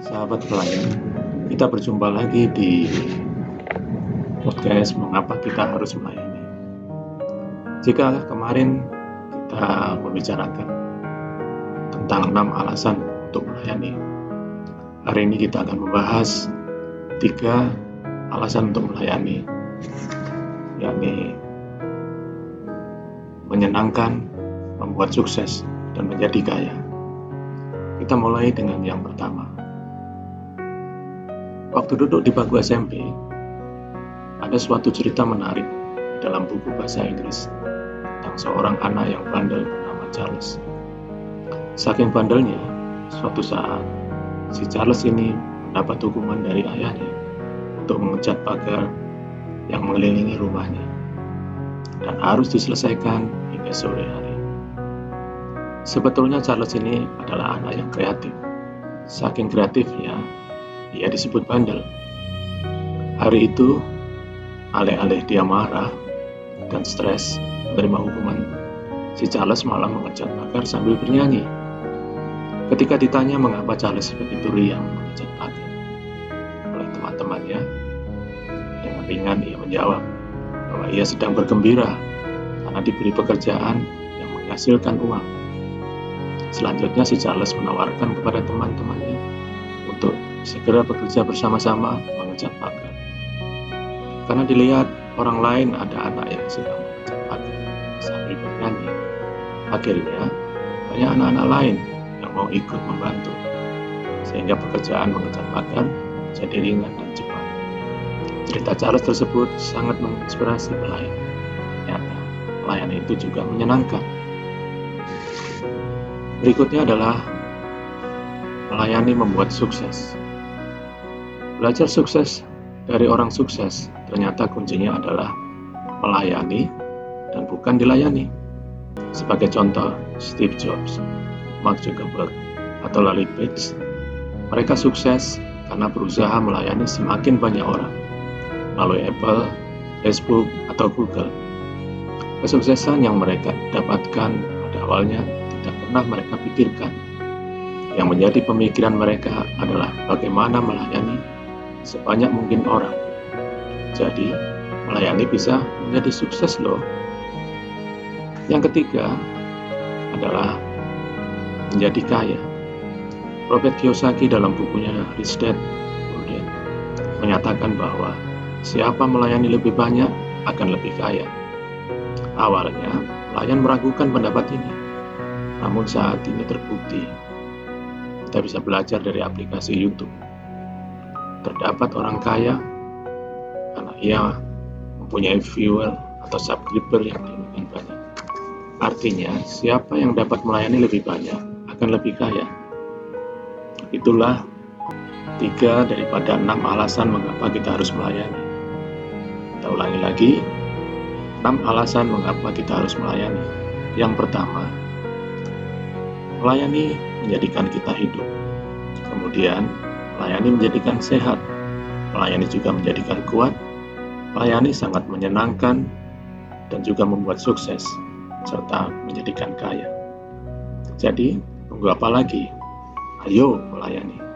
sahabat pelayan, kita berjumpa lagi di podcast Mengapa Kita Harus Melayani. Jika kemarin kita membicarakan tentang enam alasan untuk melayani, hari ini kita akan membahas tiga alasan untuk melayani, yakni menyenangkan, membuat sukses, dan menjadi kaya. Kita mulai dengan yang pertama, Waktu duduk di bangku SMP, ada suatu cerita menarik dalam buku bahasa Inggris tentang seorang anak yang bandel bernama Charles. Saking bandelnya, suatu saat si Charles ini mendapat hukuman dari ayahnya untuk mengecat pagar yang mengelilingi rumahnya dan harus diselesaikan hingga sore hari. Sebetulnya Charles ini adalah anak yang kreatif. Saking kreatifnya, ia disebut bandel. Hari itu, alih-alih dia marah dan stres menerima hukuman, si Charles malah mengecat pagar sambil bernyanyi. Ketika ditanya mengapa Charles begitu riang mengecat pagar oleh teman-temannya, dengan ringan ia menjawab bahwa ia sedang bergembira karena diberi pekerjaan yang menghasilkan uang. Selanjutnya si Charles menawarkan kepada teman-temannya segera bekerja bersama-sama mengecat pagar. Karena dilihat orang lain ada anak yang sedang mengecat pagar sambil bernyanyi. Akhirnya, banyak anak-anak lain yang mau ikut membantu, sehingga pekerjaan mengecat pagar jadi ringan dan cepat. Cerita Charles tersebut sangat menginspirasi pelayan. Ternyata, pelayan itu juga menyenangkan. Berikutnya adalah melayani membuat sukses. Belajar sukses dari orang sukses ternyata kuncinya adalah melayani dan bukan dilayani. Sebagai contoh, Steve Jobs, Mark Zuckerberg, atau Larry Page, mereka sukses karena berusaha melayani semakin banyak orang melalui Apple, Facebook, atau Google. Kesuksesan yang mereka dapatkan pada awalnya tidak pernah mereka pikirkan. Yang menjadi pemikiran mereka adalah bagaimana melayani sebanyak mungkin orang. Jadi, melayani bisa menjadi sukses loh. Yang ketiga adalah menjadi kaya. Robert Kiyosaki dalam bukunya Rich Dad Poor Dad menyatakan bahwa siapa melayani lebih banyak akan lebih kaya. Awalnya, pelayan meragukan pendapat ini. Namun saat ini terbukti. Kita bisa belajar dari aplikasi YouTube terdapat orang kaya karena ia mempunyai viewer atau subscriber yang demikian banyak. Artinya, siapa yang dapat melayani lebih banyak akan lebih kaya. Itulah tiga daripada enam alasan mengapa kita harus melayani. Kita ulangi lagi, enam alasan mengapa kita harus melayani. Yang pertama, melayani menjadikan kita hidup. Kemudian, Melayani menjadikan sehat, melayani juga menjadikan kuat, melayani sangat menyenangkan, dan juga membuat sukses, serta menjadikan kaya. Jadi, tunggu apa lagi? Ayo melayani.